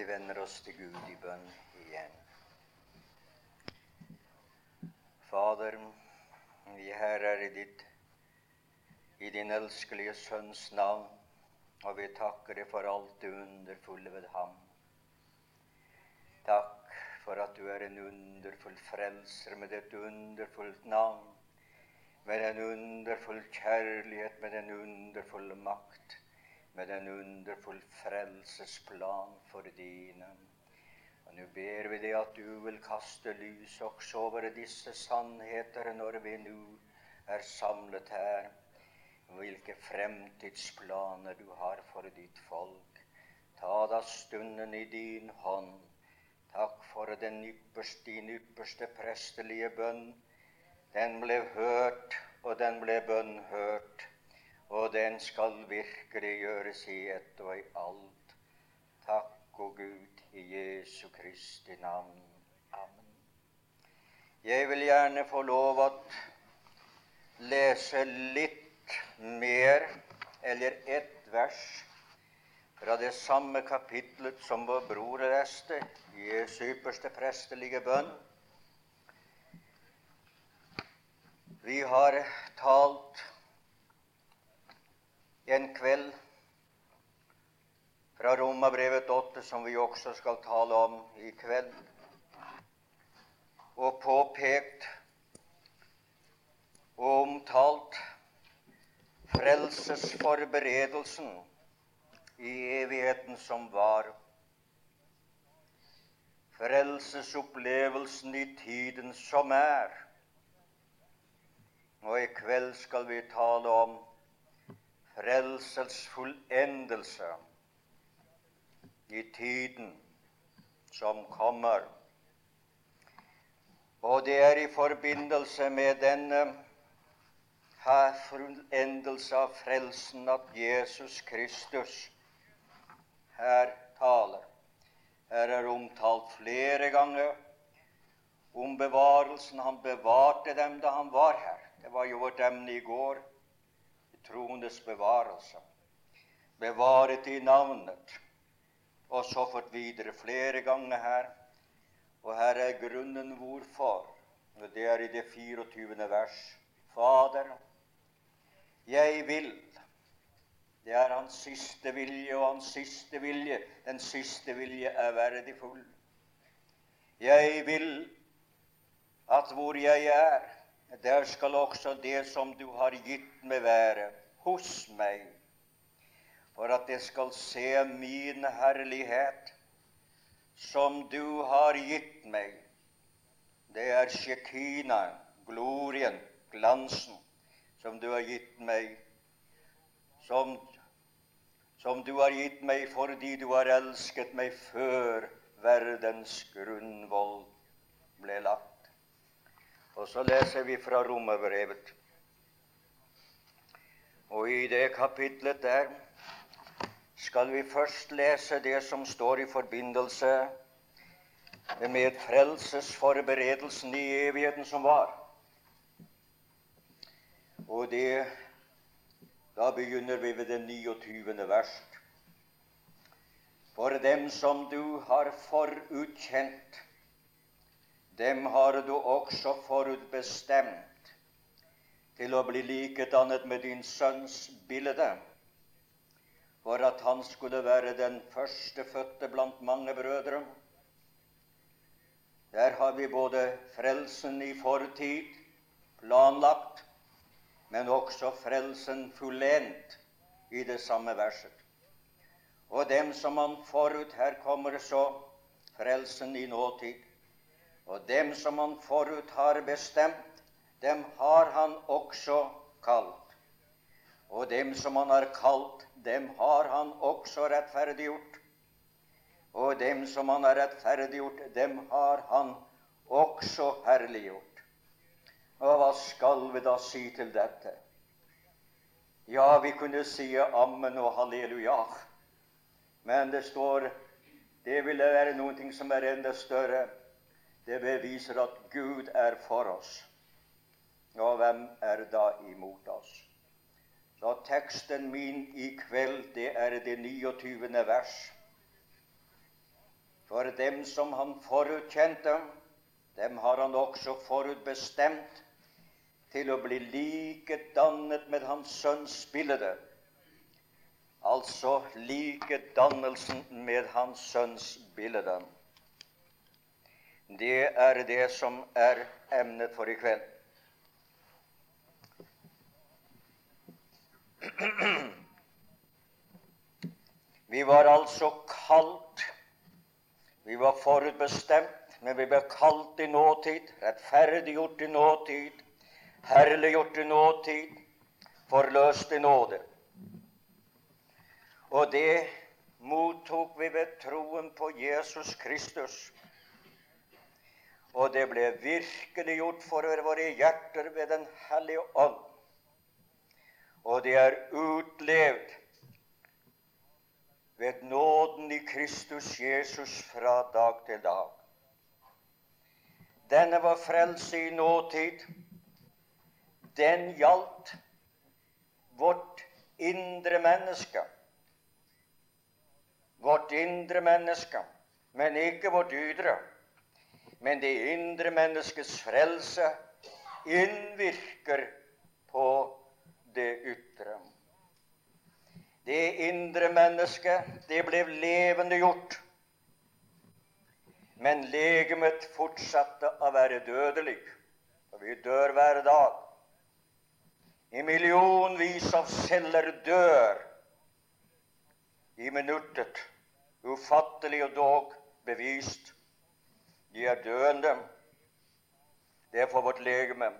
Vi vender oss til Gud i bønn igjen. Fader, vi her er i ditt i din elskelige Sønns navn, og vi takker deg for alt det underfulle ved ham. Takk for at du er en underfull frelser med et underfullt navn, med en underfull kjærlighet, med en underfull makt med en underfull frelsesplan for dine. Og Nå ber vi deg at du vil kaste lys også over disse sannheter når vi nå er samlet her. Hvilke fremtidsplaner du har for ditt folk. Ta da stunden i din hånd. Takk for den ypperste, din ypperste prestelige bønn. Den ble hørt, og den ble bønnhørt og den skal virkelig gjøres i ett og i alt. Takk og Gud i Jesu Kristi navn. Amen. Jeg vil gjerne få lov å lese litt mer, eller ett vers, fra det samme kapitlet som vår bror leste, Jesu ypperste prestelige bønn. Vi har talt en kveld fra Romabrevet 8, som vi også skal tale om i kveld, og påpekt og omtalt frelsesforberedelsen i evigheten som var. Frelsesopplevelsen i tiden som er. Og i kveld skal vi tale om frelsels fullendelse i tiden som kommer. Og det er i forbindelse med denne her fullendelse av frelsen at Jesus Kristus her taler. Her er omtalt flere ganger om bevarelsen. Han bevarte dem da han var her. Det var jo vårt emne i går troendes bevarelse. Bevaret i navnet. Og så fått videre flere ganger her. Og her er grunnen hvorfor. Og det er i det 24. vers. Fader, jeg vil Det er hans siste vilje, og hans siste vilje, den siste vilje, er verdifull. Jeg vil at hvor jeg er, der skal også det som du har gitt meg, være hos meg, for at jeg skal se min herlighet, som du har gitt meg. Det er Shekina, glorien, glansen, som du har gitt meg, som, som du har gitt meg fordi du har elsket meg før verdens grunnvoll ble lagt. Og så leser vi fra Romerbrevet. Og i det kapitlet der skal vi først lese det som står i forbindelse med frelsesforberedelsen i evigheten som var. Og det Da begynner vi ved det 29. vers. For dem som du har forutkjent, dem har du også forutbestemt til å bli likedannet med din sønns bilde, for at han skulle være den førstefødte blant mange brødre. Der har vi både frelsen i fortid, planlagt, men også frelsen fullendt i det samme verset. Og dem som han forut Her kommer så frelsen i nåtid. Og dem som han forut har bestemt, dem har han også kalt. Og dem som han har kalt, dem har han også rettferdiggjort. Og dem som han har rettferdiggjort, dem har han også herliggjort. Og hva skal vi da si til dette? Ja, vi kunne si ammen og halleluja. Men det står det ville være noe som er enda større. Det beviser at Gud er for oss. Og hvem er da imot oss? Så teksten min i kveld, det er det 29. vers. For dem som han forutkjente, dem har han også forutbestemt til å bli likedannet med hans sønns bilde. Altså likedannelsen med hans sønns bilde. Det er det som er emnet for i kveld. Vi var altså kalt. Vi var forutbestemt, men vi ble kalt i nåtid, rettferdiggjort i nåtid, herliggjort i nåtid, forløst i nåde. Og det mottok vi ved troen på Jesus Kristus. Og det ble virkeliggjort for våre hjerter ved Den hellige ånd. Og det er utlevd ved nåden i Kristus Jesus fra dag til dag. Denne var frelse i nåtid. Den gjaldt vårt indre menneske. Vårt indre menneske, men ikke vårt ydre. Men det indre menneskets frelse innvirker på det ytre. Det indre mennesket, det ble levende gjort. Men legemet fortsatte å være dødelig. Og vi dør hver dag. I millionvis av celler dør i minuttet. Ufattelig og dog bevist. De er døende. Det er for vårt legeme.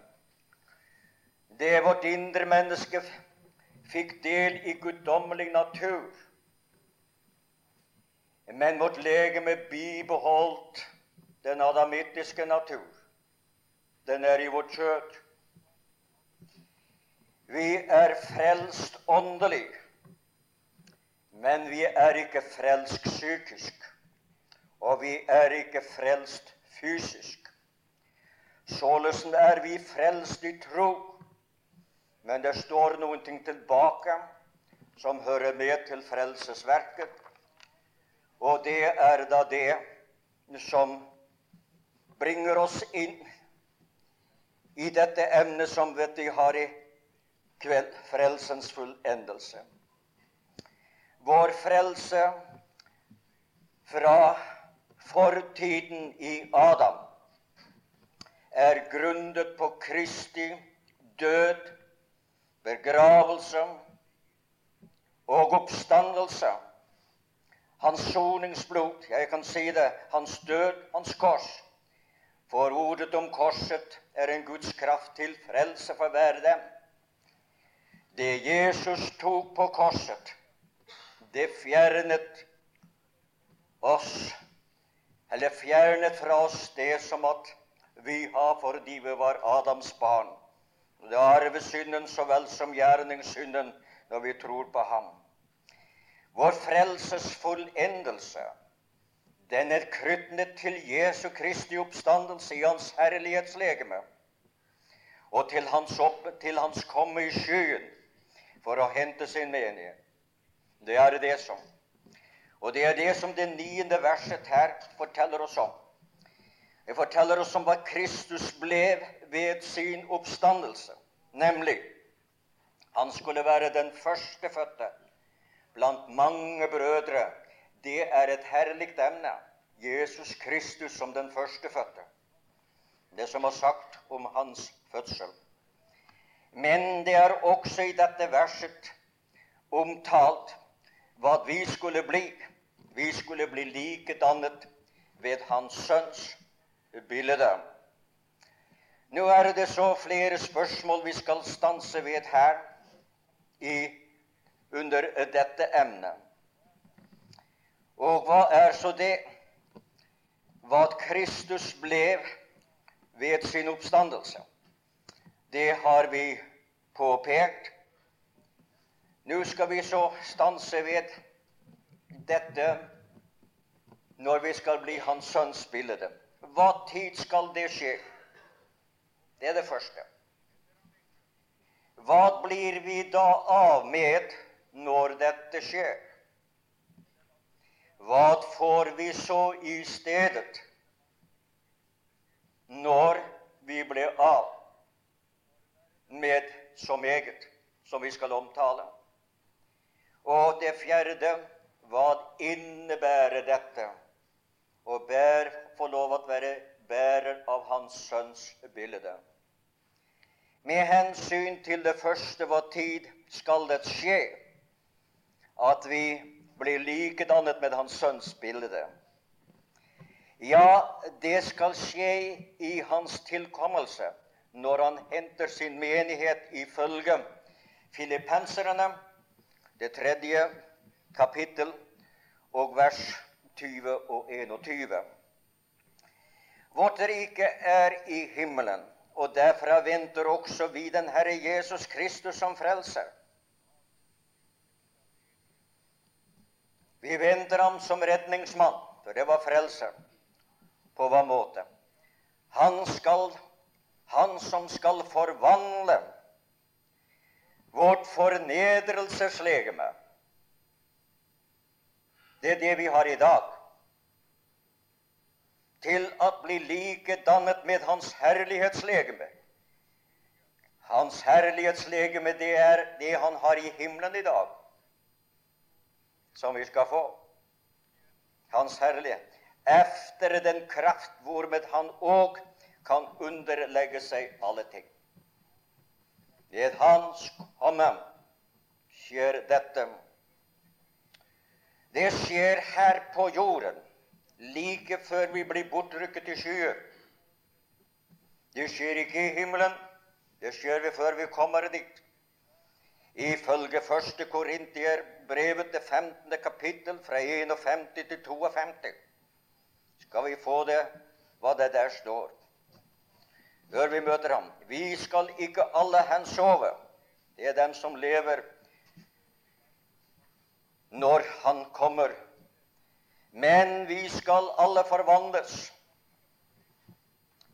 Det vårt indre menneske fikk del i guddommelig natur. Men vårt legeme bibeholdt den adamittiske natur. Den er i vårt kjøtt. Vi er frelst åndelig, men vi er ikke frelst psykisk. Og vi er ikke frelst fysisk. Således er vi frelst i tro men det står noen ting tilbake som hører med til frelsesverket. Og det er da det som bringer oss inn i dette emnet som vet de har i kveld frelsens fullendelse. Vår frelse fra fortiden i Adam er grunnet på Kristi død begravelse og oppstandelse. Hans soningsblod, jeg kan si det, hans død, hans kors. For ordet om korset er en Guds kraft til frelse for hver dem. Det Jesus tok på korset, det fjernet oss, eller fjernet fra oss det som at vi har fordi vi var Adams barn. Det er arvesynden så vel som gjerningssynden når vi tror på ham. Vår frelses fullendelse, den er knyttet til Jesu Kristi oppstandelse i Hans herlighetslegeme og til hans, opp, til hans komme i skyen for å hente sin menighet. Det er det som. Og det er det som det niende verset her forteller oss om. Det forteller oss om hva Kristus ble ved sin oppstandelse. Nemlig han skulle være den førstefødte blant mange brødre. Det er et herlig emne. Jesus Kristus som den førstefødte. Det som er sagt om hans fødsel. Men det er også i dette verset omtalt hva vi skulle bli. Vi skulle bli likedannet ved hans sønns bildet. Nå er det så flere spørsmål vi skal stanse ved her i, under dette emnet. Og hva er så det? Hva Kristus ble ved sin oppstandelse. Det har vi påpekt. Nå skal vi så stanse ved dette når vi skal bli Hans Sønns bilde. Hva tid skal det skje? Det er det første. Hva blir vi da av med når dette skjer? Hva får vi så i stedet når vi blir av med så meget som vi skal omtale? Og det fjerde hva innebærer dette å få lov å være bærer av Hans Sønns bilde? Med hensyn til det første, hva tid skal det skje at vi blir likedannet med Hans Sønns bilde? Ja, det skal skje i Hans tilkommelse, når Han henter sin menighet ifølge filippenserne, det tredje kapittel og vers 20 og 21. Vårt rike er i himmelen, og derfra venter også vi den Herre Jesus Kristus som frelser. Vi venter ham som redningsmann, for det var frelser. På hva måte? Han, skal, han som skal forvandle vårt fornedrelseslegeme. Det er det vi har i dag til å bli likedannet med Hans herlighetslegeme. Hans herlighetslegeme, det er det han har i himmelen i dag, som vi skal få. Hans herlighet. Efter den kraft hvormed han òg kan underlegge seg alle ting. Ved Hans komme skjer dette. Det skjer her på jorden like før vi blir bortrykket i skyer. Det skjer ikke i himmelen, det skjer vi før vi kommer dit. Ifølge 1. Korintier, brevet til 15. kapittel, fra 51 til 52, skal vi få det hva det der står. Før vi møter ham. Vi skal ikke alle hen sove. Det er dem som lever når han kommer men vi skal alle forvandles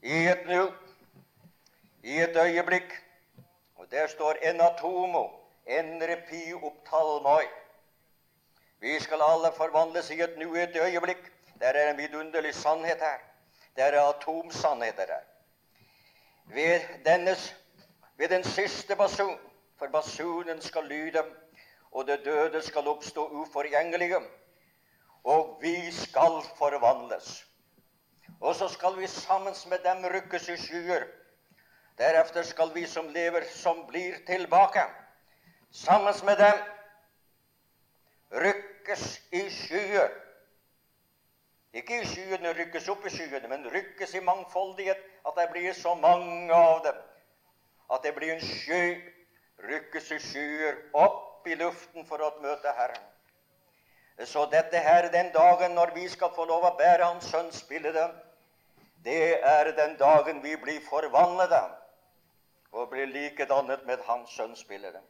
i et nu, i et øyeblikk. Og der står en atomo, en repi opptalmoi. Vi skal alle forvandles i et nu, i et øyeblikk. Der er en vidunderlig sannhet her. Der er atomsannheter her. Ved, dennes, ved den siste basun, for basunen skal lyde, og det døde skal oppstå uforgjengelige og vi skal forvandles. Og så skal vi sammen med dem rykkes i skyer. Deretter skal vi som lever, som blir tilbake, sammen med dem rykkes i skyer. Ikke i skyene rykkes opp i skyene, men rykkes i mangfoldighet, at det blir så mange av dem. At det blir en sky, rykkes i skyer opp i luften for å møte Herren. Så dette her, den dagen når vi skal få lov å bære Hans Sønns bilde, det er den dagen vi blir forvandlet og blir likedannet med Hans Sønns bilde.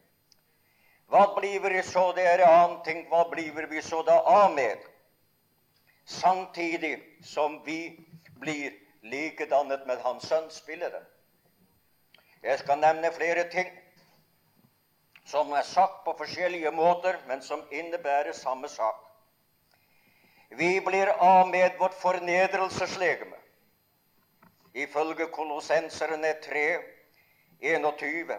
Hva blir vi så? Det er en annen ting. Hva blir vi så da av med? Samtidig som vi blir likedannet med Hans Sønns bilde. Jeg skal nevne flere ting som er sagt på forskjellige måter, men som innebærer samme sak. Vi blir av med vårt fornedrelseslegeme. Ifølge Kolossenserne 3, 21.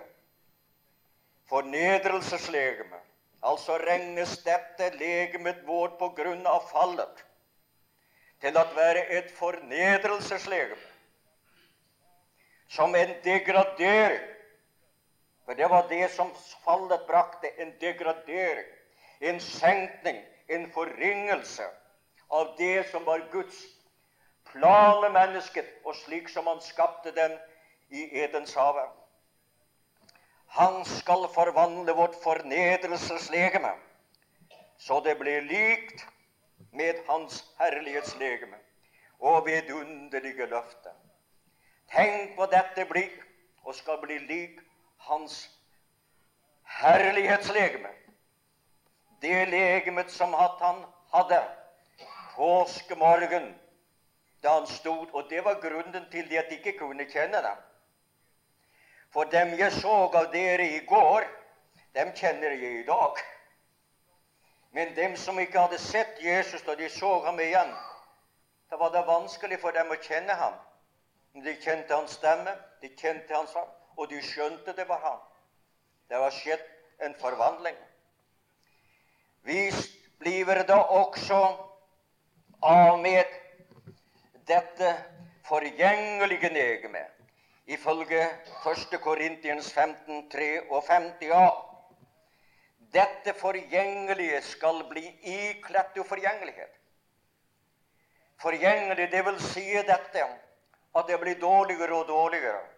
Fornedrelseslegeme. Altså regnes dette legemet vårt på grunn av fallet til å være et fornedrelseslegeme. Som en degradering for det var det som fallet brakte, en degradering, en senkning, en forringelse av det som var Guds plan med mennesket, og slik som han skapte den i Edens hage. Han skal forvandle vårt fornedrelseslegeme, så det blir likt med Hans herlighetslegeme og vidunderlige løfte. Tenk hva dette blir, og skal bli lik hans herlighetslegeme. Det legemet som han hadde påskemorgen da han stod Og det var grunnen til at de ikke kunne kjenne dem. For dem jeg så av dere i går, dem kjenner jeg i dag. Men dem som ikke hadde sett Jesus da de så ham igjen, da var det vanskelig for dem å kjenne ham. De kjente hans stemme, de kjente hans ham, og de skjønte det var han. Det var skjedd en forvandling. Vist blir da også av med dette forgjengelige legeme, ifølge 1. Korintiens 15, 53a. Dette forgjengelige skal bli ikledt uforgjengelighet. Forgjengelig, det vil si dette at det blir dårligere og dårligere.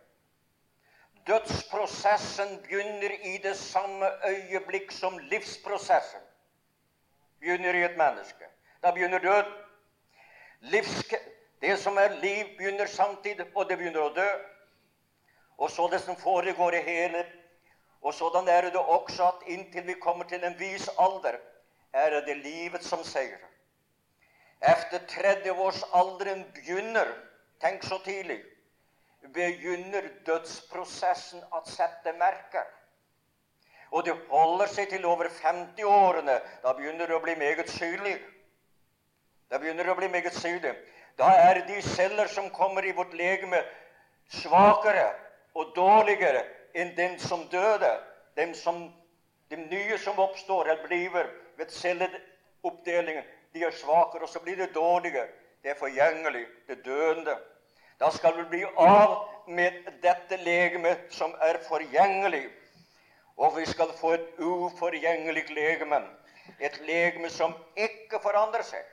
Dødsprosessen begynner i det samme øyeblikk som livsprosessen begynner i et menneske. Da begynner døden. Livske, det som er liv, begynner samtidig, og det begynner å dø. Og så det som foregår i hele Og sådan er det også at inntil vi kommer til en vis alder, er det livet som seier. Efter 30-årsalderen begynner Tenk så tidlig. Begynner dødsprosessen å sette merker. Og det holder seg til over 50-årene. Da begynner det å bli meget syrlig. Da begynner det å bli meget syrlig. Da er de celler som kommer i vårt legeme, svakere og dårligere enn den som døde. Dem som, de nye som oppstår eller blir ved celleoppdelingen, de er svakere, og så blir det dårligere. Det er forgjengelig, det døende. Da skal vi bli av med dette legemet som er forgjengelig. Og vi skal få et uforgjengelig legeme. Et legeme som ikke forandrer seg.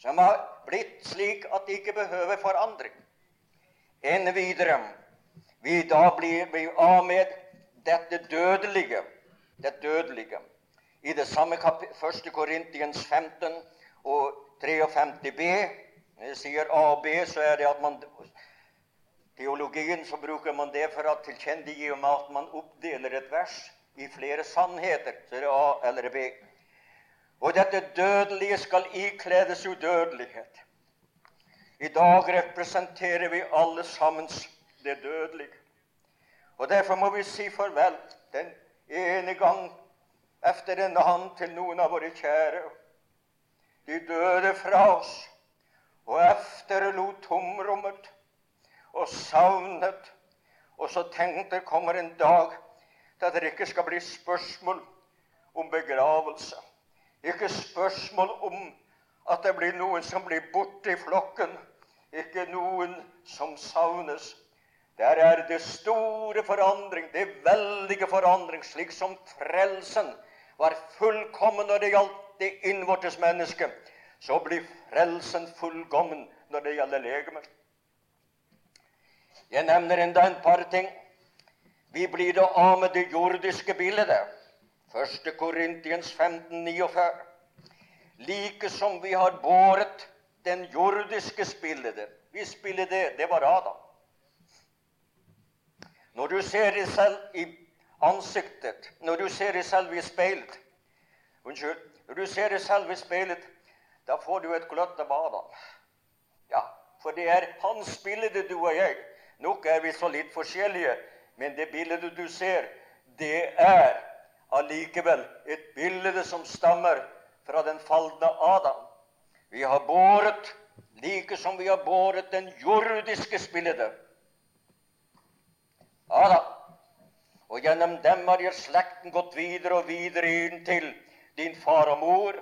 Som har blitt slik at det ikke behøver forandring. Enn videre vi da blir vi av med dette dødelige. Det dødelige. I det samme 1. Korintiens 15 og 53b når jeg sier A og B, så er det at man teologien så bruker man det for å tilkjennegi at man oppdeler et vers i flere sannheter. Så er det A eller B. Og dette dødelige skal ikledes udødelighet. I dag representerer vi alle sammen det dødelige. Og Derfor må vi si farvel den ene gang efter en annen til noen av våre kjære. De døde fra oss og efterlot tomrommet og savnet. Og så tenkte kommer en dag da det ikke skal bli spørsmål om begravelse. Ikke spørsmål om at det blir noen som blir borte i flokken. Ikke noen som savnes. Der er det store forandring, det veldige forandring, slik som frelsen var fullkommen når det gjaldt det innvortes mennesket så blir frelsen fullgommen når det gjelder legemet. Jeg nevner enda en par ting. Vi blir da av med det jordiske bildet. 1. Korintiens 15, 49. Like som vi har båret den jordiske spillet. Vi spiller det. Det var Adam. Når du ser deg selv i ansiktet, når du ser deg selv i speilet Unnskyld. Når du ser deg selv i speilet, da får du et gløtt av Adam. Ja, for det er hans bilde, du og jeg. Nok er vi så litt forskjellige, men det bildet du ser, det er allikevel et bilde som stammer fra den falne Adam. Vi har båret, like som vi har båret den jordiske spillede. Adam. Og gjennom dem har jeg slekten gått videre og videre inn til din far og mor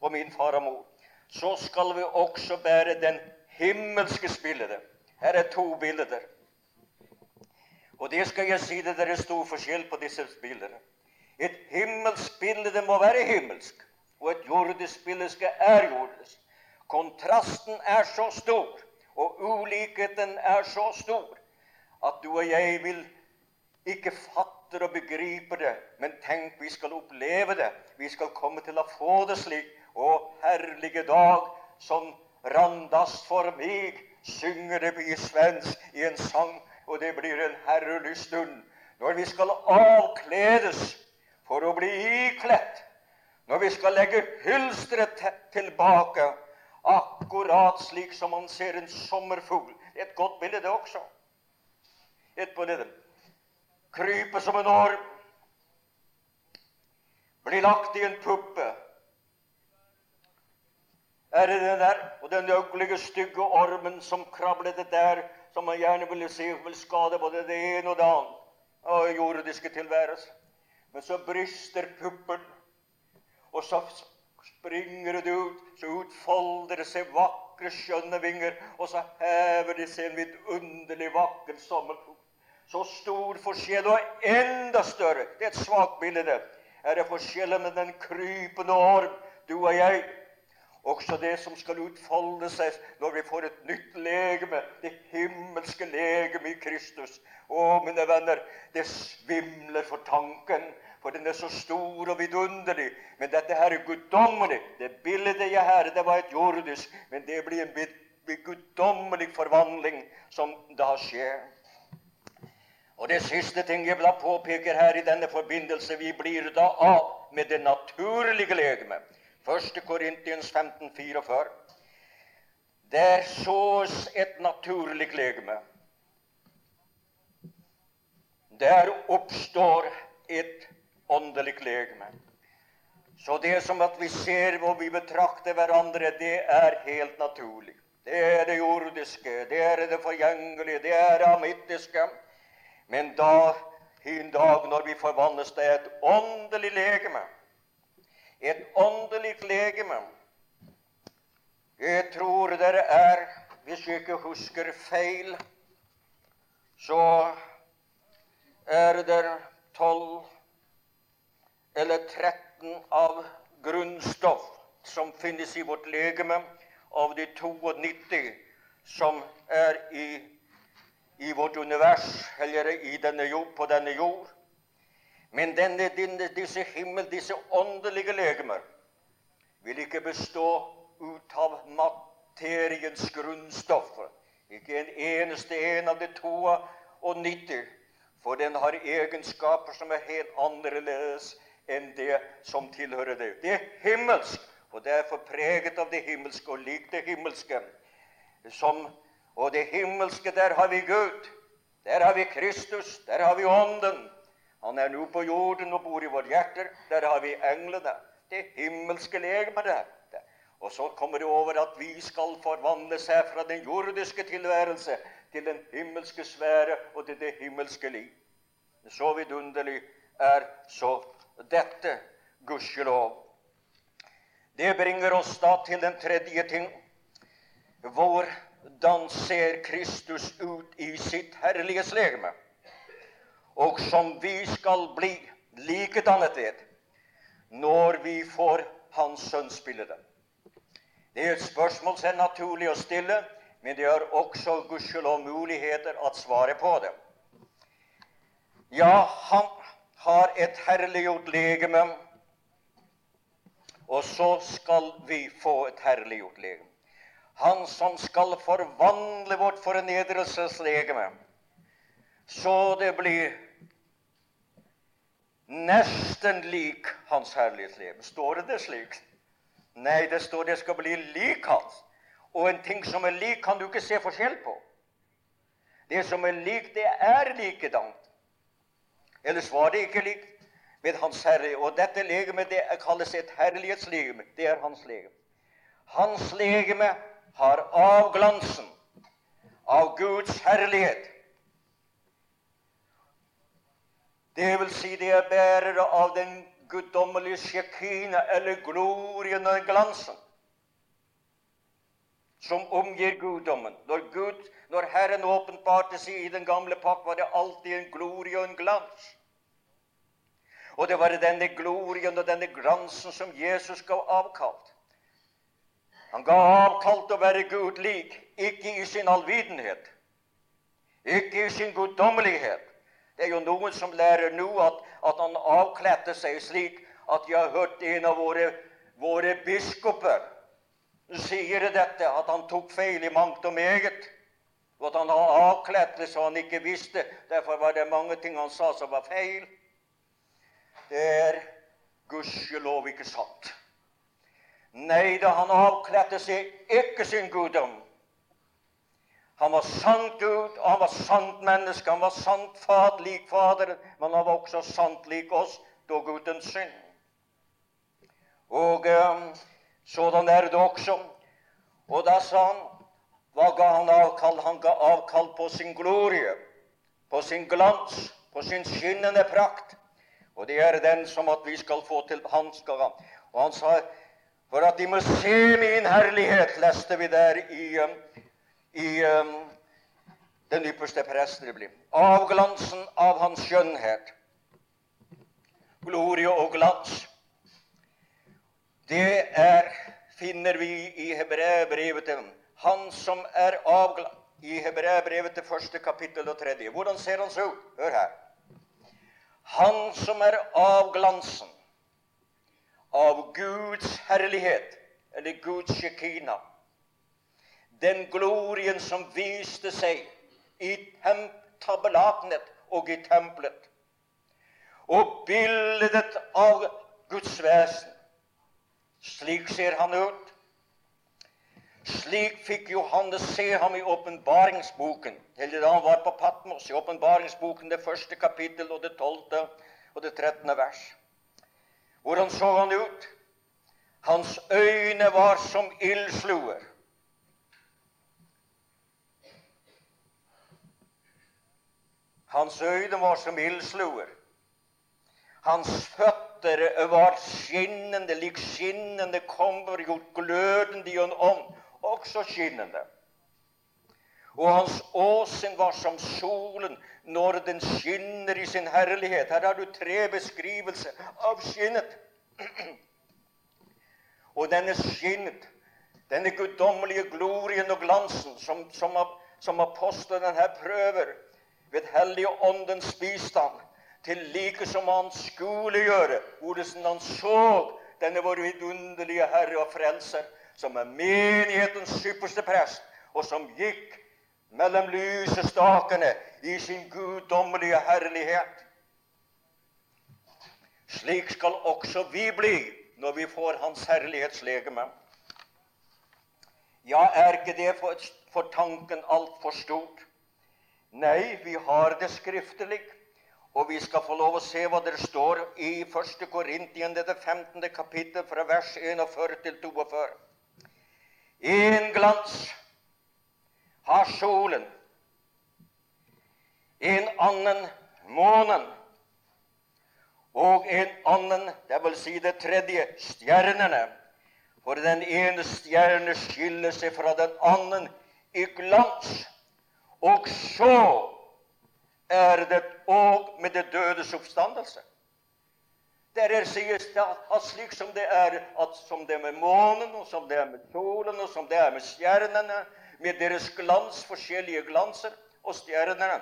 og min far og mor så skal vi også bære den himmelske spillet. Her er to bilder. Og det skal jeg si det, det er stor forskjell på disse bildene. Et himmelsk bilde må være himmelsk, og et jordisk bilde er jordisk. Kontrasten er så stor, og ulikheten er så stor, at du og jeg vil ikke fatter og begripe det, men tenk, vi skal oppleve det. Vi skal komme til å få det slik og herlige dag som randast for meg, synger det i svensk i en sang, og det blir en herlig stund når vi skal avkledes for å bli ikledt, når vi skal legge hylsteret tilbake, akkurat slik som man ser en sommerfugl. Et godt bilde, det også. Et bilde. Krype som en orm bli lagt i en puppe. Er det den der og den øglige, stygge ormen som krablete der, som man gjerne ville se vil skade både det ene og det andre av jordiske tilværelse? Men så brister puppen, og så springer det ut, så utfolder det seg vakre, skjønne vinger, og så hever det seg en vidunderlig vakker sommerfugl. Så stor forskjell, og enda større, det er et svakt bilde, er det forskjellen med den krypende orm, du og jeg. Også det som skal utfolde seg når vi får et nytt legeme, det himmelske legeme i Kristus. Å, mine venner, det svimler for tanken, for den er så stor og vidunderlig. Men dette her er guddommelig. Det bildet jeg her, det var et jordisk, men det blir en guddommelig forvandling som da skjer. Og det siste ting jeg vil påpeker her i denne forbindelse, vi blir da av med det naturlige legemet. 1. Korintiens 15, 44. Der sås et naturlig legeme. Der oppstår et åndelig legeme. Så det som at vi ser hvor vi betrakter hverandre, det er helt naturlig. Det er det jordiske, det er det forgjengelige, det er det amittiske. Men da, en dag når vi forvandles til et åndelig legeme, et åndelig legeme. Jeg tror det er, hvis jeg ikke husker feil, så er det tolv eller 13 av grunnstoff som finnes i vårt legeme, av de 92 som er i, i vårt univers, eller denne jord, på denne jord. Men denne, denne, disse himmel, disse åndelige legemer, vil ikke bestå ut av materiens grunnstoffer. Ikke en eneste en av de to og 90. For den har egenskaper som er helt annerledes enn det som tilhører det. Det er himmelsk, og derfor preget av det himmelske og lik det himmelske. Som, og det himmelske, der har vi Gud. Der har vi Kristus. Der har vi Ånden. Han er nå på jorden og bor i våre hjerter. Der har vi englene. Det himmelske legemet der. Og så kommer det over at vi skal forvandle seg fra den jordiske tilværelse til den himmelske sfære og til det himmelske liv. Så vidunderlig er så dette, gudskjelov. Det bringer oss da til den tredje ting. Hvordan ser Kristus ut i sitt herlighetslegeme? Og som vi skal bli likedannet ved når vi får Hans sønnsbilde. Det er et spørsmål som er naturlig å stille, men det er også gudskjelov muligheter å svare på det. Ja, han har et herliggjort legeme, og så skal vi få et herliggjort legeme. Han som skal forvandle vårt fornedrelseslegeme så det blir nesten lik Hans herlighetslegeme. Står det det slik? Nei, det står det skal bli lik Hans. Og en ting som er lik, kan du ikke se forskjell på. Det som er likt, det er likedant. Ellers var det ikke likt med Hans Herre. Og dette legemet det kalles et herlighetslegeme. Det er Hans legeme. Hans legeme har avglansen av Guds herlighet. Det vil si, de er bærere av den guddommelige sjekine, eller glorien og glansen, som omgir guddommen. Når, Gud, når Herren åpenbarte seg i den gamle pakt, var det alltid en glorie og en glans. Og det var denne glorien og denne glansen som Jesus gav avkalt. Han ga avkalt å være Gud lik, ikke i sin allvidenhet, ikke i sin guddommelighet, det er jo noen som lærer nå at, at han avkledde seg slik at jeg har hørt en av våre, våre biskoper sier dette, at han tok feil i mangt og meget. Og at han har avkledd det så han ikke visste. Derfor var det mange ting han sa som var feil. Det er gudskjelov ikke sant. Nei da, han avkledde seg ikke sin guddom. Han var sant Gud, og han var sant menneske. Han var sant fad lik Faderen, men han var også sant lik oss, dog uten synd. Og eh, sådan er det også. Og da sa han Hva ga han avkall? Han ga avkall på sin glorie, på sin glans, på sin skinnende prakt. Og det er den som at vi skal få til Han skal. Og han sa for at de må se min herlighet, leste vi der i, um, i um, den ypperste prestelig. Avglansen av hans skjønnhet. Glorie og glans. Det er, finner vi i Hebreabrevet til Han som er avglans i Hebreabrevet til første kapittel og tredje. Hvordan ser han seg ut? Hør her. Han som er avglansen av Guds herlighet, eller Guds shekina. Den glorien som viste seg i tabernaklet og i tempelet. Og bildet av Guds vesen. Slik ser han ut. Slik fikk Johannes se ham i åpenbaringsboken, eller da han var på Patmos, i åpenbaringsboken, det første kapittel og det tolvte og det trettende vers. Hvordan så han ut? Hans øyne var som ildsluer. Hans øyne var som ildsluer. Hans føtter var skinnende, lik skinnende kommer gjort glødende i en ånd, også skinnende. Og hans åsyn var som solen når den skinner i sin herlighet. Her har du tre beskrivelser av skinnet. Og denne skinnet, denne guddommelige glorien og glansen som, som, som apostelen her prøver ved Hellige Åndens bistand, til like som han skulle gjøre, hvordan han så denne vår vidunderlige Herre og Frelser, som er menighetens ypperste prest, og som gikk mellom lysestakene i sin guddommelige herlighet. Slik skal også vi bli når vi får Hans herlighetslegeme. Ja, er ikke det for, for tanken altfor stort? Nei, vi har det skriftelig, og vi skal få lov å se hva det står i 1. Korintien, det 15. kapittel, fra vers 41 til 42. En glans har solen, en annen månen, og en annen, vil si det tredje, stjernene. For den ene stjerne skiller seg fra den annen i glans. Og så er det òg med det dødes oppstandelse. Derer sies det at slik som det er at som det er med månen, og som det er med solen, og som det er med stjernene, med deres glans, forskjellige glanser, og stjernene,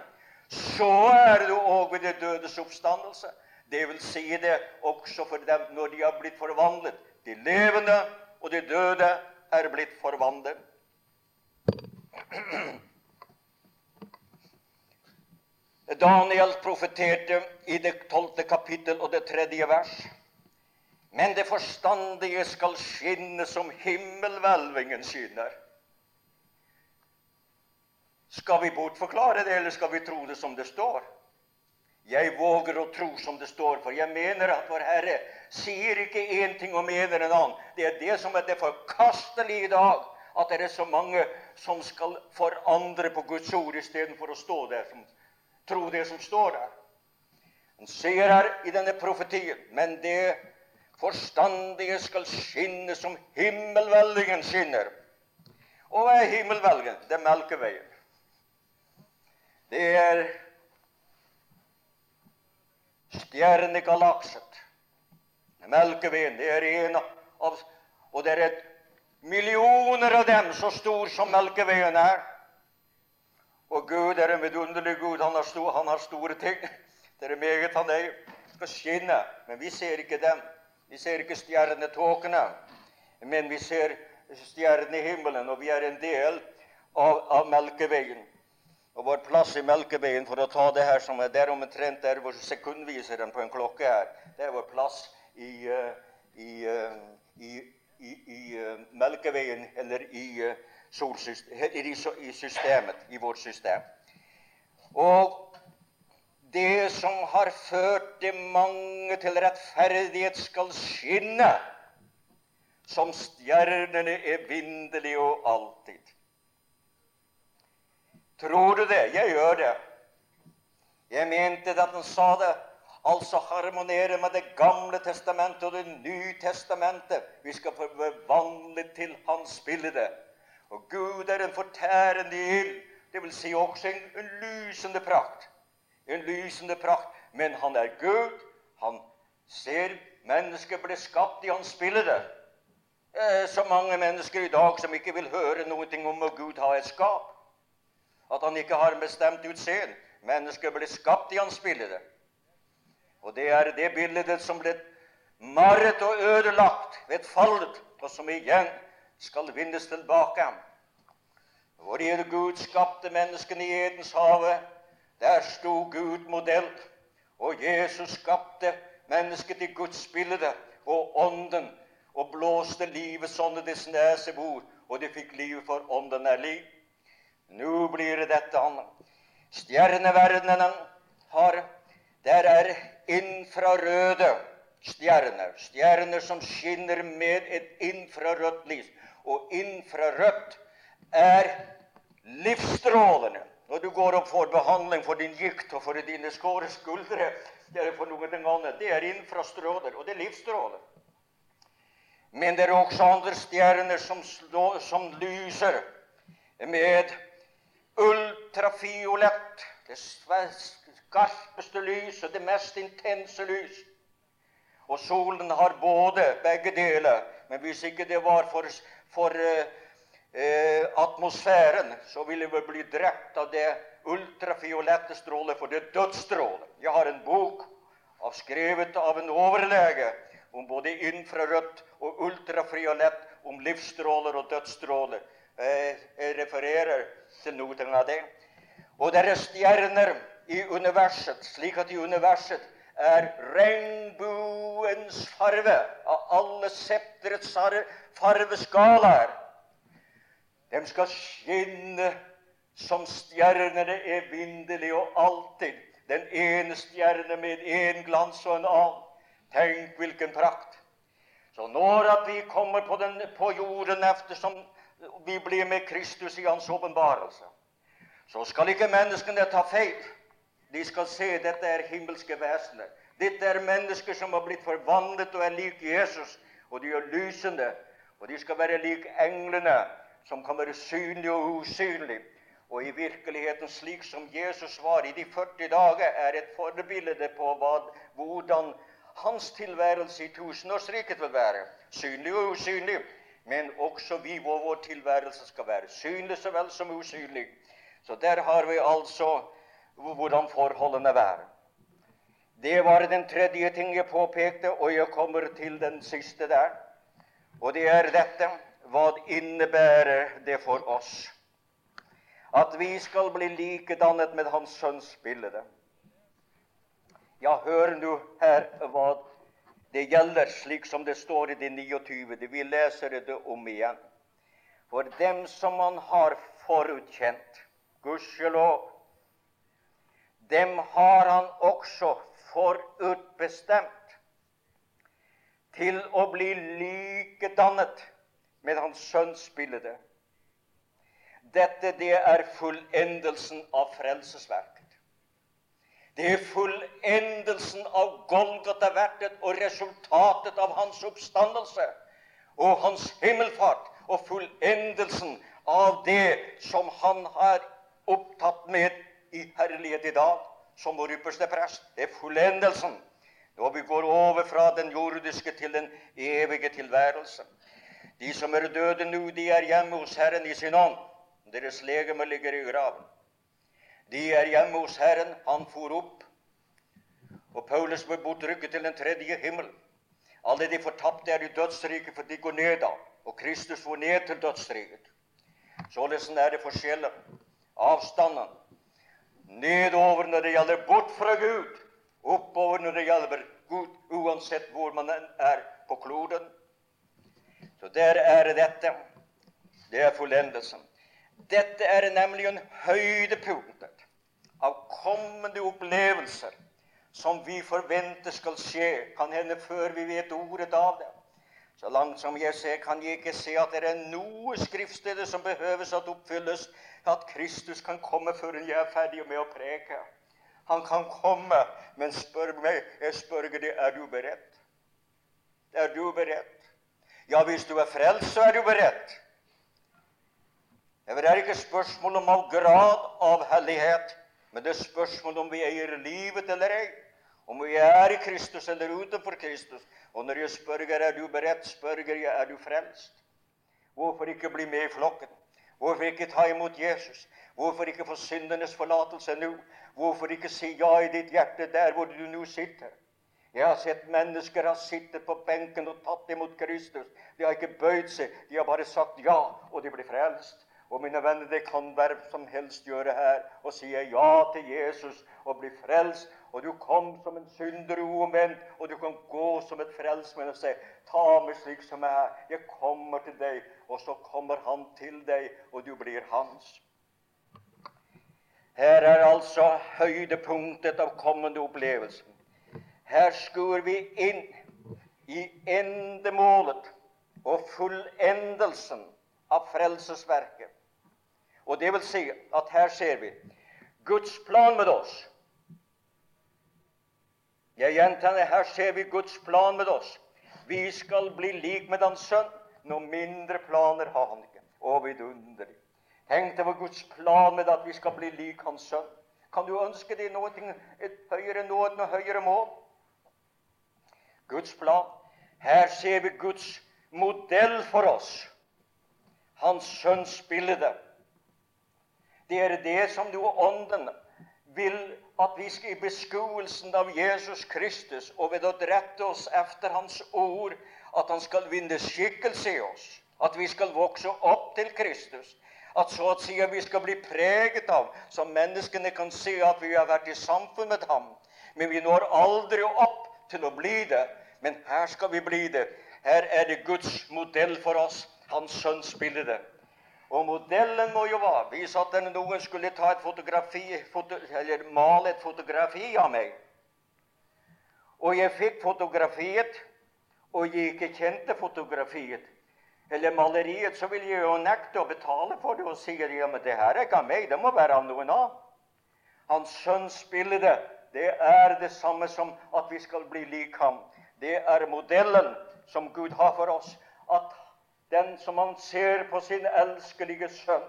så er det òg ved det dødes oppstandelse. Det vil si det også for dem når de har blitt forvandlet. De levende og de døde er blitt forvandlet. Daniel profeterte i det tolvte kapittel og det tredje vers. Men det forstandige skal skinne som himmelhvelvingen skinner. Skal vi bortforklare det, eller skal vi tro det som det står? Jeg våger å tro som det står, for jeg mener at Vår Herre sier ikke én ting og mener en annen. Det er det som er det forkastelige i dag, at det er så mange som skal forandre på Guds ord istedenfor å stå der som tro det som står der. Han sier her i denne profetien Men det forstandige skal skinne som himmelvelingen skinner. Og hva er himmelvelgen? Det er Melkeveien. Det er stjernegalakset. Melkeveien, det er en av Og det er et millioner av dem så stor som Melkeveien er. Og Gud er en vidunderlig Gud. Han har, stor, han har store ting. Det er meget han er. skal skinne. Men vi ser ikke dem. Vi ser ikke stjernetåkene. Men vi ser stjernene i himmelen, og vi er en del av, av Melkeveien. Og vår plass i Melkeveien, for å ta det her som er der omtrent der hvor sekundviseren på en klokke er, det er vår plass i, uh, i, uh, i, i uh, Melkeveien, eller i, i systemet, i vårt system. Og det som har ført de mange til rettferdighet, skal skinne som stjernene evinnelig og alltid. Tror du det? Jeg gjør det. Jeg mente det at han sa det. Altså harmonere med Det gamle testamentet og Det nye testamentet. Vi skal få forvandle til Hans bilde. Og Gud er en fortærende ild. Vil si også en, en lysende prakt. En lysende prakt. Men han er Gud. Han ser mennesket ble skapt i hans bilde. Så mange mennesker i dag som ikke vil høre noe om at Gud har et skap. At han ikke har bestemt utseende. Mennesket ble skapt i hans bilde. Og det er det bildet som ble marret og ødelagt ved fallet, og som igjen skal vinnes tilbake. Fordi Gud skapte menneskene i Edens hage, der sto Gud modell. Og Jesus skapte mennesket i Guds bilde og ånden, og blåste livet sånn i dets nesebor, og de fikk liv for ånden er liv. Nå blir det dette han. Stjerneverdenen har Der er infrarøde stjerner. Stjerner som skinner med et infrarødt lys. Og infrarødt er livsstrålende. Når du går og får behandling for din gikt og for dine skåre skuldre er for noe annet, det er infrastråler, og det er livsstråler. Men det er også andre stjerner som, slå, som lyser med ultrafiolett, det skarpeste lys og det mest intense lys. Og solen har både begge deler. Men hvis ikke det var for, for uh, uh, atmosfæren, så ville vi bli drept av det ultrafiolette strålet, for det er dødsstrålet. Jeg har en bok av, skrevet av en overlege om både infrarødt og ultrafiolett, om livsstråler og dødsstråler. Jeg, jeg refererer til noe av det. Og det er stjerner i universet, slik at i universet er regnbuens farve av alle septerets farveskalaer. De skal skinne som stjernene evinnelig og alltid. Den ene stjerne med én glans og en annen. Tenk hvilken prakt. Så når at vi kommer på, den, på jorden eftersom vi blir med Kristus i Hans åpenbarelse, så skal ikke menneskene ta feil. De skal se dette er himmelske vesener. Dette er mennesker som har blitt forvandlet og er lik Jesus. Og de er lysende. Og de skal være lik englene, som kan være synlige og usynlige. Og i virkeligheten, slik som Jesus var i de 40 dager, er et forbilde på hva, hvordan hans tilværelse i tusenårsriket vil være. Synlig og usynlig. Men også vi, hvor vår tilværelse skal være. Synlig så vel som usynlig. Så der har vi altså hvordan forholdene var. Det var den tredje ting jeg påpekte, og jeg kommer til den siste der. Og det er dette Hva innebærer det for oss? At vi skal bli likedannet med Hans Sønns bilde. Ja, hør nå her hva det gjelder, slik som det står i det 29. Vi leser det om igjen. For dem som man har forutkjent, gudskjelov, dem har han også forutbestemt til å bli likedannet med Hans Sønns bilde. Dette det er fullendelsen av frelsesverket. Det er fullendelsen av Golgata-verket og resultatet av hans oppstandelse og hans himmelfart og fullendelsen av det som han har opptatt med i herlighet i dag som vår ypperste prest. Det er fullendelsen når vi går over fra den jordiske til den evige tilværelse. De som er døde nå, de er hjemme hos Herren i sin ånd. Deres legeme ligger i graven. De er hjemme hos Herren. Han for opp. Og Paulus ble bortrykket til den tredje himmel. Alle de fortapte er i dødsriket, for de går ned da. Og Kristus går ned til dødsriket. Således er det forskjeller. Avstanden nedover når det gjelder bort fra Gud, oppover når det gjelder Gud, uansett hvor man er på kloden. Så der er dette. Det er fullendelsen. Dette er nemlig en høydepunktet av kommende opplevelser som vi forventer skal skje, kan hende før vi vet ordet av det. Så langt som jeg ser, kan jeg ikke se at det er noe skriftsteder som behøves at oppfylles, at Kristus kan komme før jeg er ferdig med å preke. Han kan komme, men spør meg, jeg spør deg, er du beredt? Er du beredt? Ja, hvis du er frelst, så er du beredt. Det er ikke spørsmål om all grad av hellighet, men det er spørsmål om vi eier livet eller ei. Om jeg er i Kristus eller utenfor Kristus. Og når jeg spør er du beredt, spør jeg er du frelst. Hvorfor ikke bli med i flokken? Hvorfor ikke ta imot Jesus? Hvorfor ikke få syndenes forlatelse nå? Hvorfor ikke si ja i ditt hjerte der hvor du nå sitter? Jeg har sett mennesker ha sittet på benken og tatt imot Kristus. De har ikke bøyd seg, de har bare sagt ja, og de blir frelst. Og mine venner, det kan hvem som helst gjøre her og si ja til Jesus og bli frelst og du kom som en synder uomvendt, og du kan gå som et frelsmenn og si, 'Ta meg slik som jeg er. Jeg kommer til deg.' Og så kommer han til deg, og du blir hans. Her er altså høydepunktet av kommende opplevelse. Her skuer vi inn i endemålet og fullendelsen av frelsesverket. Og det vil si at her ser vi Guds plan med oss jeg gjentar det, her ser vi Guds plan med oss. Vi skal bli lik med Hans sønn. Noen mindre planer har han ikke. Å, vidunderlig. Tenk deg hvor Guds plan med at vi skal bli lik Hans sønn. Kan du ønske deg noe, et høyere nåd, noe høyere mål? Guds plan. Her ser vi Guds modell for oss. Hans sønns bilde. Det er det som du Ånden vil at vi skal i beskuelsen av Jesus Kristus og ved å drette oss efter Hans ord, at Han skal vinne skikkelse i oss, at vi skal vokse opp til Kristus, at så å si vi skal bli preget av, så menneskene kan se at vi har vært i samfunn med Ham. Men vi når aldri opp til å bli det. Men her skal vi bli det. Her er det Guds modell for oss, Hans sønns bilde. Og modellen må jo være Hvis at noen skulle ta et fotografi, foto, eller male et fotografi av meg, og jeg fikk fotografiet, og jeg ikke kjente fotografiet eller maleriet, så vil jeg jo nekte å betale for det og si at ja, men det her er ikke av meg, det må være av noen annen. Hans sønns bilde, det er det samme som at vi skal bli lik ham. Det er modellen som Gud har for oss. At den som han ser på sin elskelige sønn,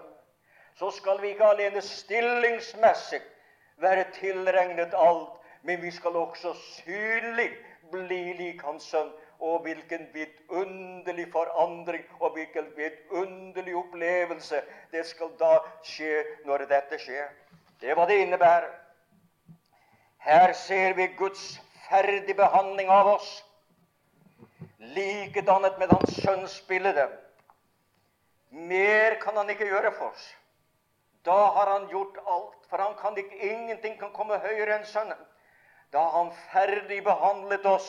så skal vi ikke alene stillingsmessig være tilregnet alt, men vi skal også synlig bli lik hans sønn. Og hvilken vidunderlig forandring og hvilken vidunderlig opplevelse det skal da skje når dette skjer. Det er hva det innebærer. Her ser vi Guds ferdig behandling av oss likedannet med Hans skjønnsbilde. Mer kan han ikke gjøre for oss. Da har han gjort alt, for han kan ikke, ingenting kan komme høyere enn Sønnen. Da har han ferdig behandlet oss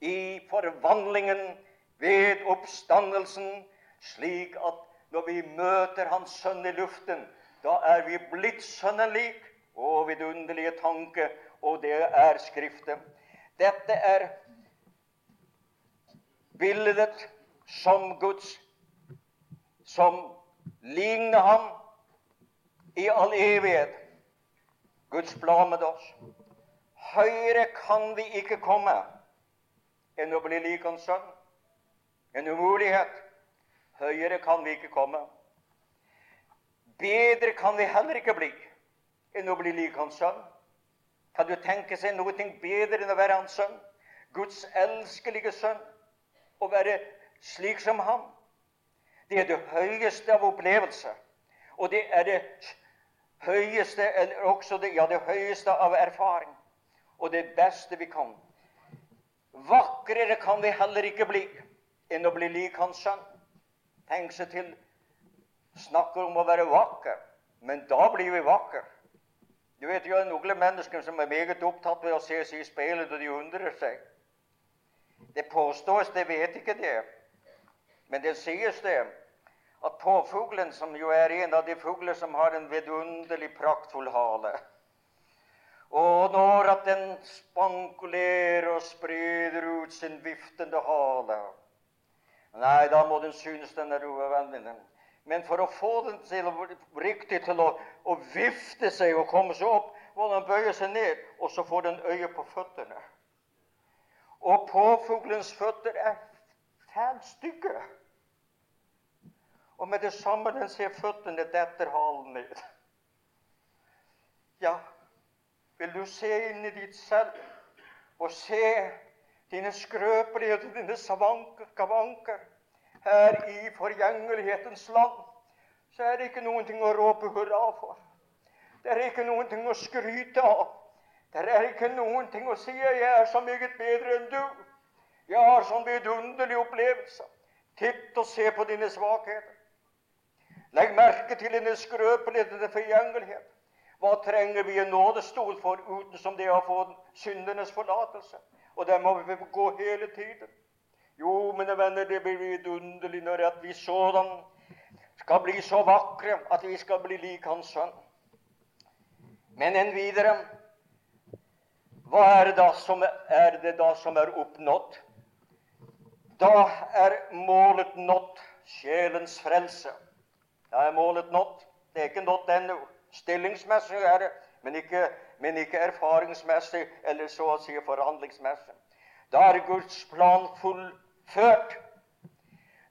i forvandlingen ved oppstandelsen, slik at når vi møter Hans Sønn i luften, da er vi blitt Sønnen lik. Å, vidunderlige tanke, og det er Skriftet. Dette er bildet som Guds, som ligner ham i all evighet. Guds plan med oss. Høyere kan vi ikke komme enn å bli lik Hans sønn. En umulighet. Høyere kan vi ikke komme. Bedre kan vi heller ikke bli enn å bli lik Hans sønn. Kan du tenke seg noe bedre enn å være Hans sønn? Guds elskelige sønn å være slik som ham. Det er det høyeste av opplevelser. Og det er det høyeste, eller også det, ja, det høyeste av erfaring. Og det beste vi kan. Vakrere kan vi heller ikke bli enn å bli lik Hans sønn. Tenk seg til Snakker om å være vakker, men da blir vi vakre. Du vet jo noen mennesker som er meget opptatt ved å se seg i speilet, og de undrer seg. Det påstås, det vet ikke det, men det sies det at påfuglen, som jo er en av de fugler som har en vidunderlig praktfull hale Og når at den spankulerer og spreder ut sin viftende hale, Nei, da må den synes den er uavvennlig. Men for å få den til riktig til å, å, vifte seg og komme seg opp, må den bøye seg ned, og så får den øye på føttene. Og påfuglens føtter er fælt stygge. Og med det samme den ser føttene, detter halen ned. Ja, vil du se inn i ditt selv og se dine skrøpeligheter, dine skavanker her i forgjengelighetens land, så er det ikke noen ting å råpe hurra for. Det er ikke noen ting å skryte av. Det er ikke noen ting å si 'jeg er så meget bedre enn du'. Jeg har sånn vidunderlig opplevelse. Titt og se på dine svakheter. Legg merke til dine skrøpeligheter forgjengelighet. Hva trenger vi en nådestol for utenom det å få syndenes forlatelse? Og der må vi gå hele tiden. Jo, mine venner, det blir vidunderlig når vi sådan skal bli så vakre at vi skal bli lik Hans Sønn. Men enn videre Hva er det, som er, det da som er oppnådd? Da er målet nådd, sjelens frelse. Da er målet nådd. Det er ikke nådd ennå. Stillingsmessig er det, men ikke, men ikke erfaringsmessig eller så å si forhandlingsmessig. Da er Guds plan fullført.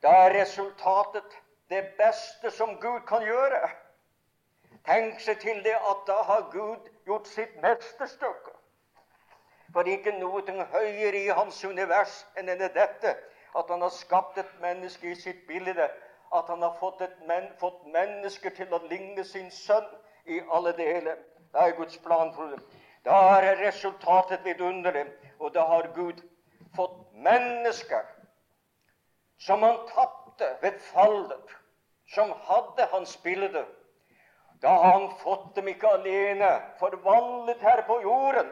Da er resultatet det beste som Gud kan gjøre. Tenk seg til det at da har Gud gjort sitt mesterstykke. For ikke noe høyere i hans univers enn dette, at han har skapt et menneske i sitt bilde, at han har fått, men, fått mennesker til å ligne sin sønn i alle deler. Det er Guds plan for dem. Da er resultatet vidunderlig, og da har Gud fått mennesker som han tapte ved fallet, som hadde hans bilde. Da har han fått dem ikke alene forvandlet her på jorden,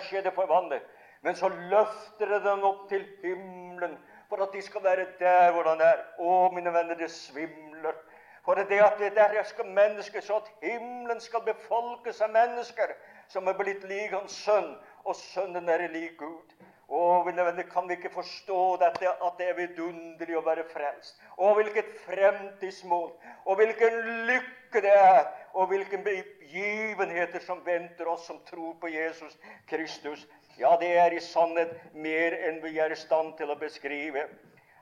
for skje det forvandlet. Men så løfter det dem opp til himmelen for at de skal være der hvor han er. Å, mine venner, det svimler for det at det der skal mennesker, så at himmelen skal befolkes av mennesker som er blitt lik Hans sønn, og sønnen er lik Gud. Å, kan vi ikke forstå dette, at det er vidunderlig å være frelst? Å, hvilket fremtidsmål! Og hvilken lykke det er! Og hvilke begivenheter som venter oss som tror på Jesus Kristus. Ja, det er i sannhet mer enn vi er i stand til å beskrive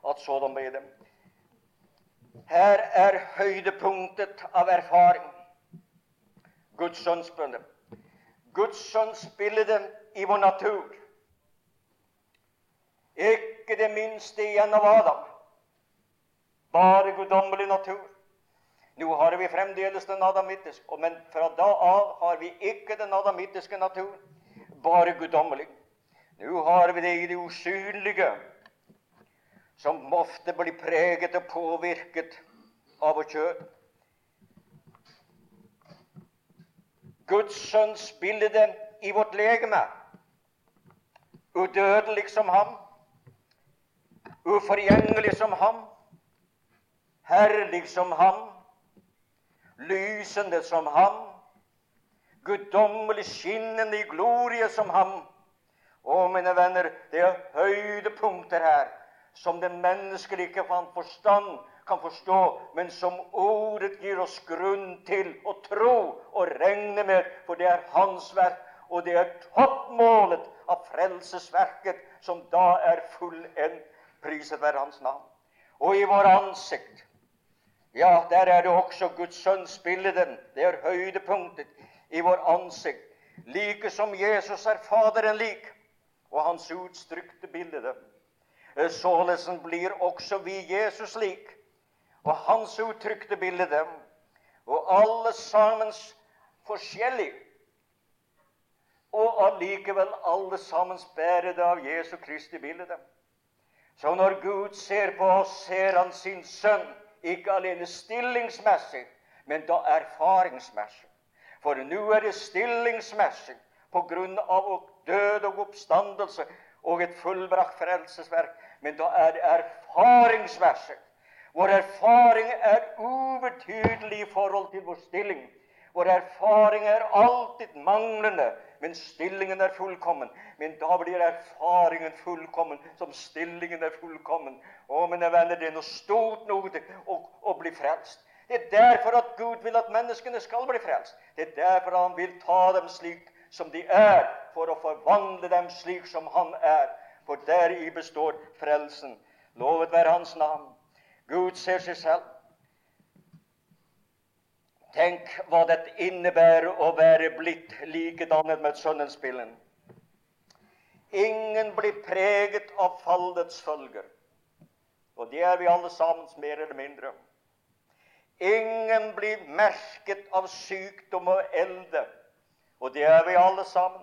at sådan ble det. Her er høydepunktet av erfaring. Guds sønns bønne. Guds sønns bilde i vår natur. Ikke det minste igjen av Adam. Bare guddommelig natur. Nå har vi fremdeles den adamittiske, men fra da av har vi ikke den adamittiske natur, bare guddommelig. Nå har vi det i det usynlige som ofte blir preget og påvirket av vårt kjød. Guds sønns bilde i vårt legeme. Udødelig som ham, uforgjengelig som ham, herlig som ham, lysende som ham, guddommelig skinnende i glorie som ham. Å, mine venner, det er høydepunkter her som det menneskelige ikke fant forstand kan forstå, men som ordet gir oss grunn til å tro og regne med, for det er Hans verk, og det er toppmålet av frelsesverket, som da er fullendt. Priset være Hans navn. Og i vår ansikt, ja, der er det også Guds sønns bilde. Det er høydepunktet i vår ansikt. Like som Jesus er Faderen lik, og hans utstrykte bilde. Eh, således blir også vi Jesus lik, og hans uttrykte bilde. Og alle sammen forskjellig. Og allikevel alle sammen bærede av Jesu Kristi bilde. Så når Gud ser på oss, ser han sin sønn ikke alene stillingsmessig, men da erfaringsmessig. For nå er det stillingsmessig på grunn av død og oppstandelse og et fullbrakt frelsesverk men da er det erfaringsmessig. Vår erfaring er ubetydelig i forhold til vår stilling. Vår erfaring er alltid manglende men stillingen er fullkommen. Men da blir erfaringen fullkommen som stillingen er fullkommen. Å, mine venner, det er noe stort noe å, å bli frelst. Det er derfor at Gud vil at menneskene skal bli frelst. Det er derfor han vil ta dem slik som de er, for å forvandle dem slik som han er. For deri består frelsen. Lovet være Hans navn. Gud ser seg selv. Tenk hva det innebærer å være blitt likedannet med Sønnens bilde. Ingen blir preget av fallets følger. Og det er vi alle sammen mer eller mindre. Ingen blir merket av sykdom og elde, og det er vi alle sammen.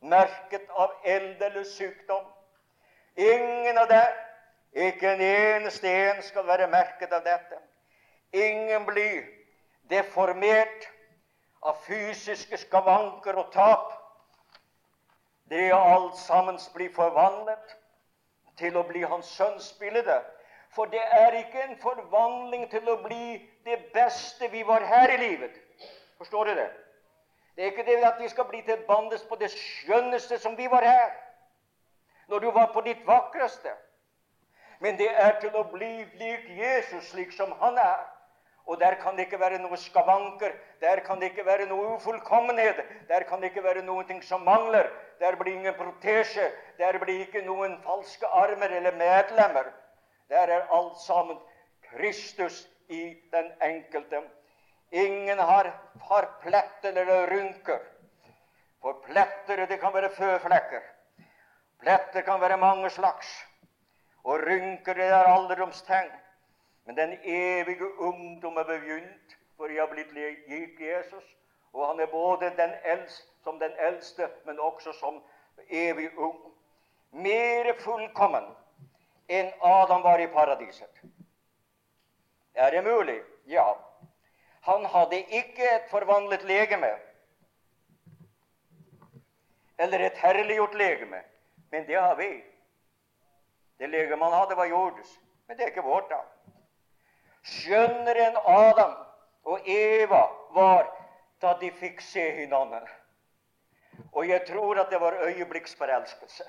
Merket av elde eller sykdom. Ingen av det, ikke en eneste en, skal være merket av dette. Ingen blir deformert av fysiske skavanker og tap. Det alt sammen blir forvandlet til å bli hans sønns bilde for det er ikke en forvandling til å bli det beste vi var her i livet. Forstår du det? Det er ikke det at vi skal bli til bandes på det skjønneste som vi var her. Når du var på ditt vakreste. Men det er til å bli lik Jesus, slik som han er. Og der kan det ikke være noe skavanker. Der kan det ikke være noe ufullkommenhet. Der kan det ikke være noe som mangler. Der blir ingen protesje. Der blir ikke noen falske armer eller medlemmer. Der er alt sammen Kristus i den enkelte. Ingen har, har pletter eller rynker. For pletter det kan være føflekker. Pletter kan være mange slags. Og rynker det er alderdomstegn. Men den evige ungdom er begynt, for jeg har blitt gitt Jesus. Og han er både den eldste, som den eldste, men også som evig ung. Mere fullkommen enn Adam var i paradiset. Er det mulig? Ja. Han hadde ikke et forvandlet legeme eller et herliggjort legeme, men det har vi. Det legemet han hadde, var jordisk, men det er ikke vårt, da. Skjønnere enn Adam og Eva var da de fikk se hverandre. Og jeg tror at det var øyeblikksforelskelse.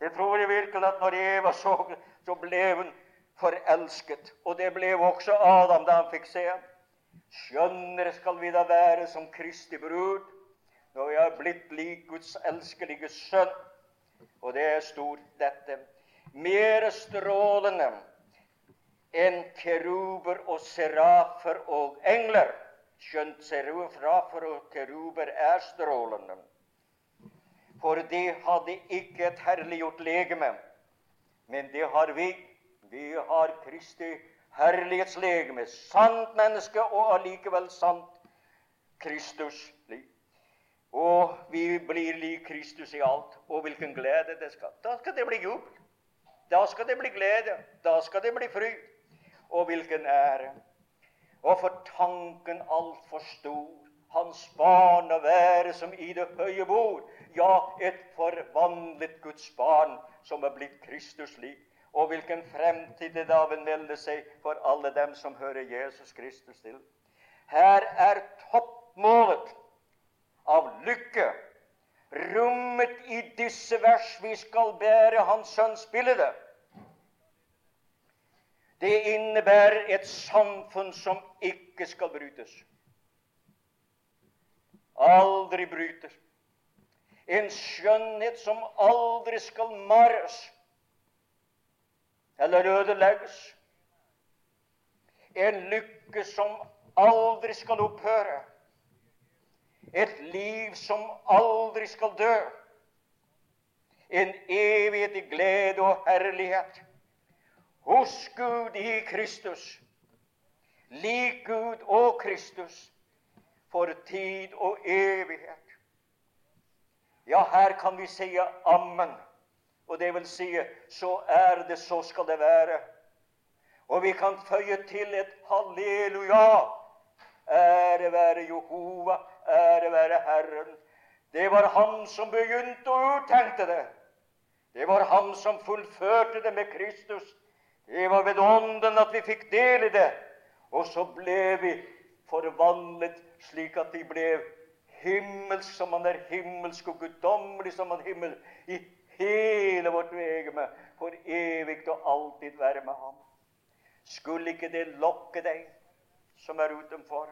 Det tror jeg virkelig at når Eva så, så ble hun forelsket. Og det ble også Adam da han fikk se ham. Skjønnere skal vi da være som Kristi brud når vi har blitt lik Guds elskelige sønn. Og det er stort, dette. Mere strålende enn keruber og serafer og engler. Skjønt serafer og keruber er strålende for de hadde ikke et herliggjort legeme. Men det har vi. Vi har Kristi herlighetslegeme. Sant menneske og allikevel sant Kristus. Og vi blir lik Kristus i alt. Og hvilken glede det skal Da skal det bli jubel. Da skal det bli glede. Da skal det bli fryd. Og hvilken ære. Og for tanken altfor stor. Hans barn å være som i det høye bord ja, et forvandlet Guds barn som er blitt Kristus lik. Og hvilken fremtid det da vil melde seg for alle dem som hører Jesus Kristus til. Her er toppmålet av lykke rommet i disse vers vi skal bære Hans Sønns bilde. Det innebærer et samfunn som ikke skal brytes. Aldri brytes en skjønnhet som aldri skal marres eller ødelegges. En lykke som aldri skal opphøre. Et liv som aldri skal dø. En evighet i glede og herlighet hos Gud i Kristus. Lik Gud og Kristus for tid og evighet. Ja, her kan vi si ammen. Og det vil si så er det, så skal det være. Og vi kan føye til et halleluja. Ære være Jehova, ære være Herren. Det var Han som begynte og uttenkte det. Det var Han som fullførte det med Kristus. Det var ved Ånden at vi fikk del i det. Og så ble vi forvandlet slik at de ble himmelsk som han er himmelsk, og guddommelig som han himmel, i hele vårt legeme, for evig og alltid være med ham. Skulle ikke det lokke deg som er utenfor?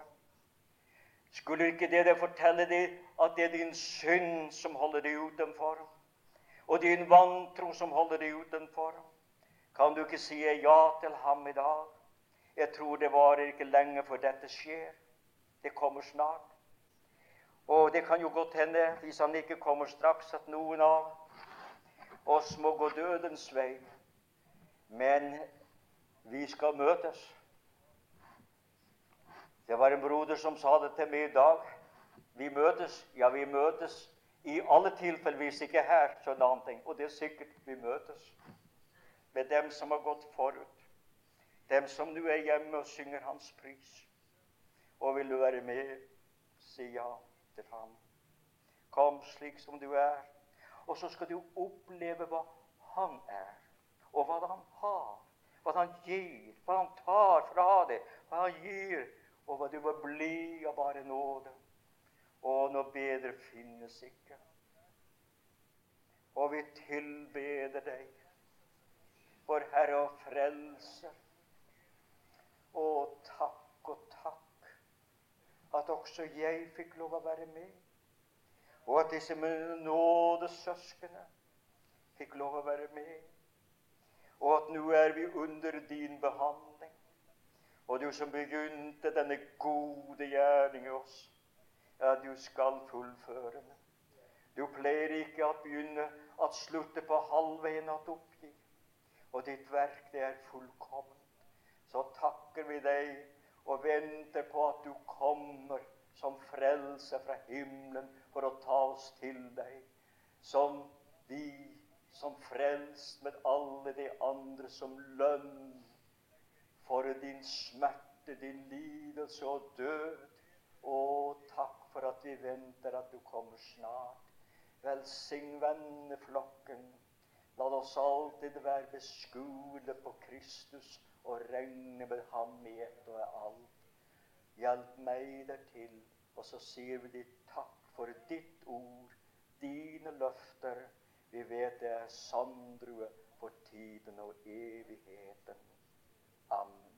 Skulle ikke det, det fortelle deg at det er din synd som holder deg utenfor? Og din vantro som holder deg utenfor? Kan du ikke si ja til ham i dag? Jeg tror det varer ikke lenge før dette skjer. Det kommer snart. Og det kan jo godt hende, hvis han ikke kommer straks, at noen av oss må gå dødens vei. Men vi skal møtes. Det var en broder som sa det til meg i dag. Vi møtes. Ja, vi møtes i alle tilfeller, hvis ikke her, så en annen ting. Og det er sikkert vi møtes med dem som har gått forut. Dem som nå er hjemme og synger hans pris. Og vil du være med, si ja til ham. Kom slik som du er. Og så skal du oppleve hva han er, og hva han har hva han gir, hva han tar fra deg, hva han gir, og hva du må bli av bare nåde. Og noe bedre finnes ikke. Og vi tilbeder deg, vår Herre og Frelser. Å, takk og takk at også jeg fikk lov å være med, og at disse mine nådesøskene fikk lov å være med og at nå er vi under din behandling. Og du som begynte denne gode gjerning i oss, ja, du skal fullføre den. Du pleier ikke å begynne å slutte på halvveien at oppgi. Og ditt verk, det er fullkomment. Så takker vi deg og venter på at du kommer som frelse fra himmelen for å ta oss til deg, som vi som frelst med alle de andre som lønn for din smerte, din lidelse og død. Å, takk for at vi venter at du kommer snart. Velsign venneflokken. La oss alltid være beskuende på Kristus og regne med ham i ett og alt. Hjelp meg dertil. Og så sier vi ditt takk for ditt ord, dine løfter vi vet det er sanddrue for tiden og evigheten. Amen.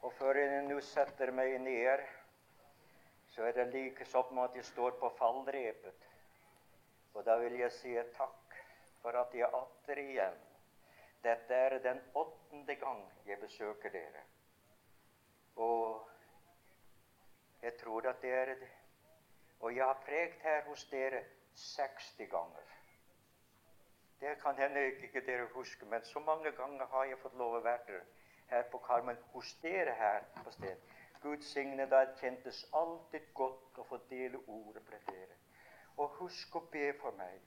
Og før jeg nå setter meg ned, så er det like som at jeg står på fallrepet. Og da vil jeg si takk for at jeg atter igjen Dette er den åttende gang jeg besøker dere. Og jeg tror at det er det og jeg har prekt her hos dere 60 ganger. Det kan hende ikke dere husker, men så mange ganger har jeg fått lov å være her på Karmen hos dere her på stedet. Gud signe deg. Det kjentes alltid godt å få dele ordet med dere. Og husk å be for meg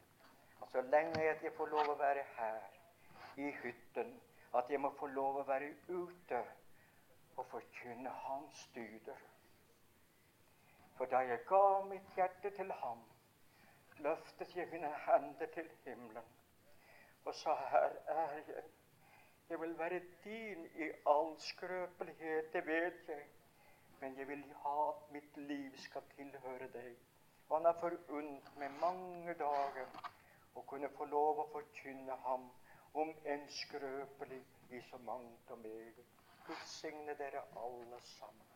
så lenge at jeg får lov å være her i hytten, at jeg må få lov å være ute og forkynne Hans dyder. For da jeg ga mitt hjerte til ham, løftet jeg mine hender til himmelen og sa, her er jeg. Jeg vil være din i all skrøpelighet, det vet jeg. Men jeg vil ha at mitt liv skal tilhøre deg. Og han har forunt med mange dager å kunne få lov å forkynne ham om en skrøpelig i så mangt og meget. Gud signe dere alle sammen.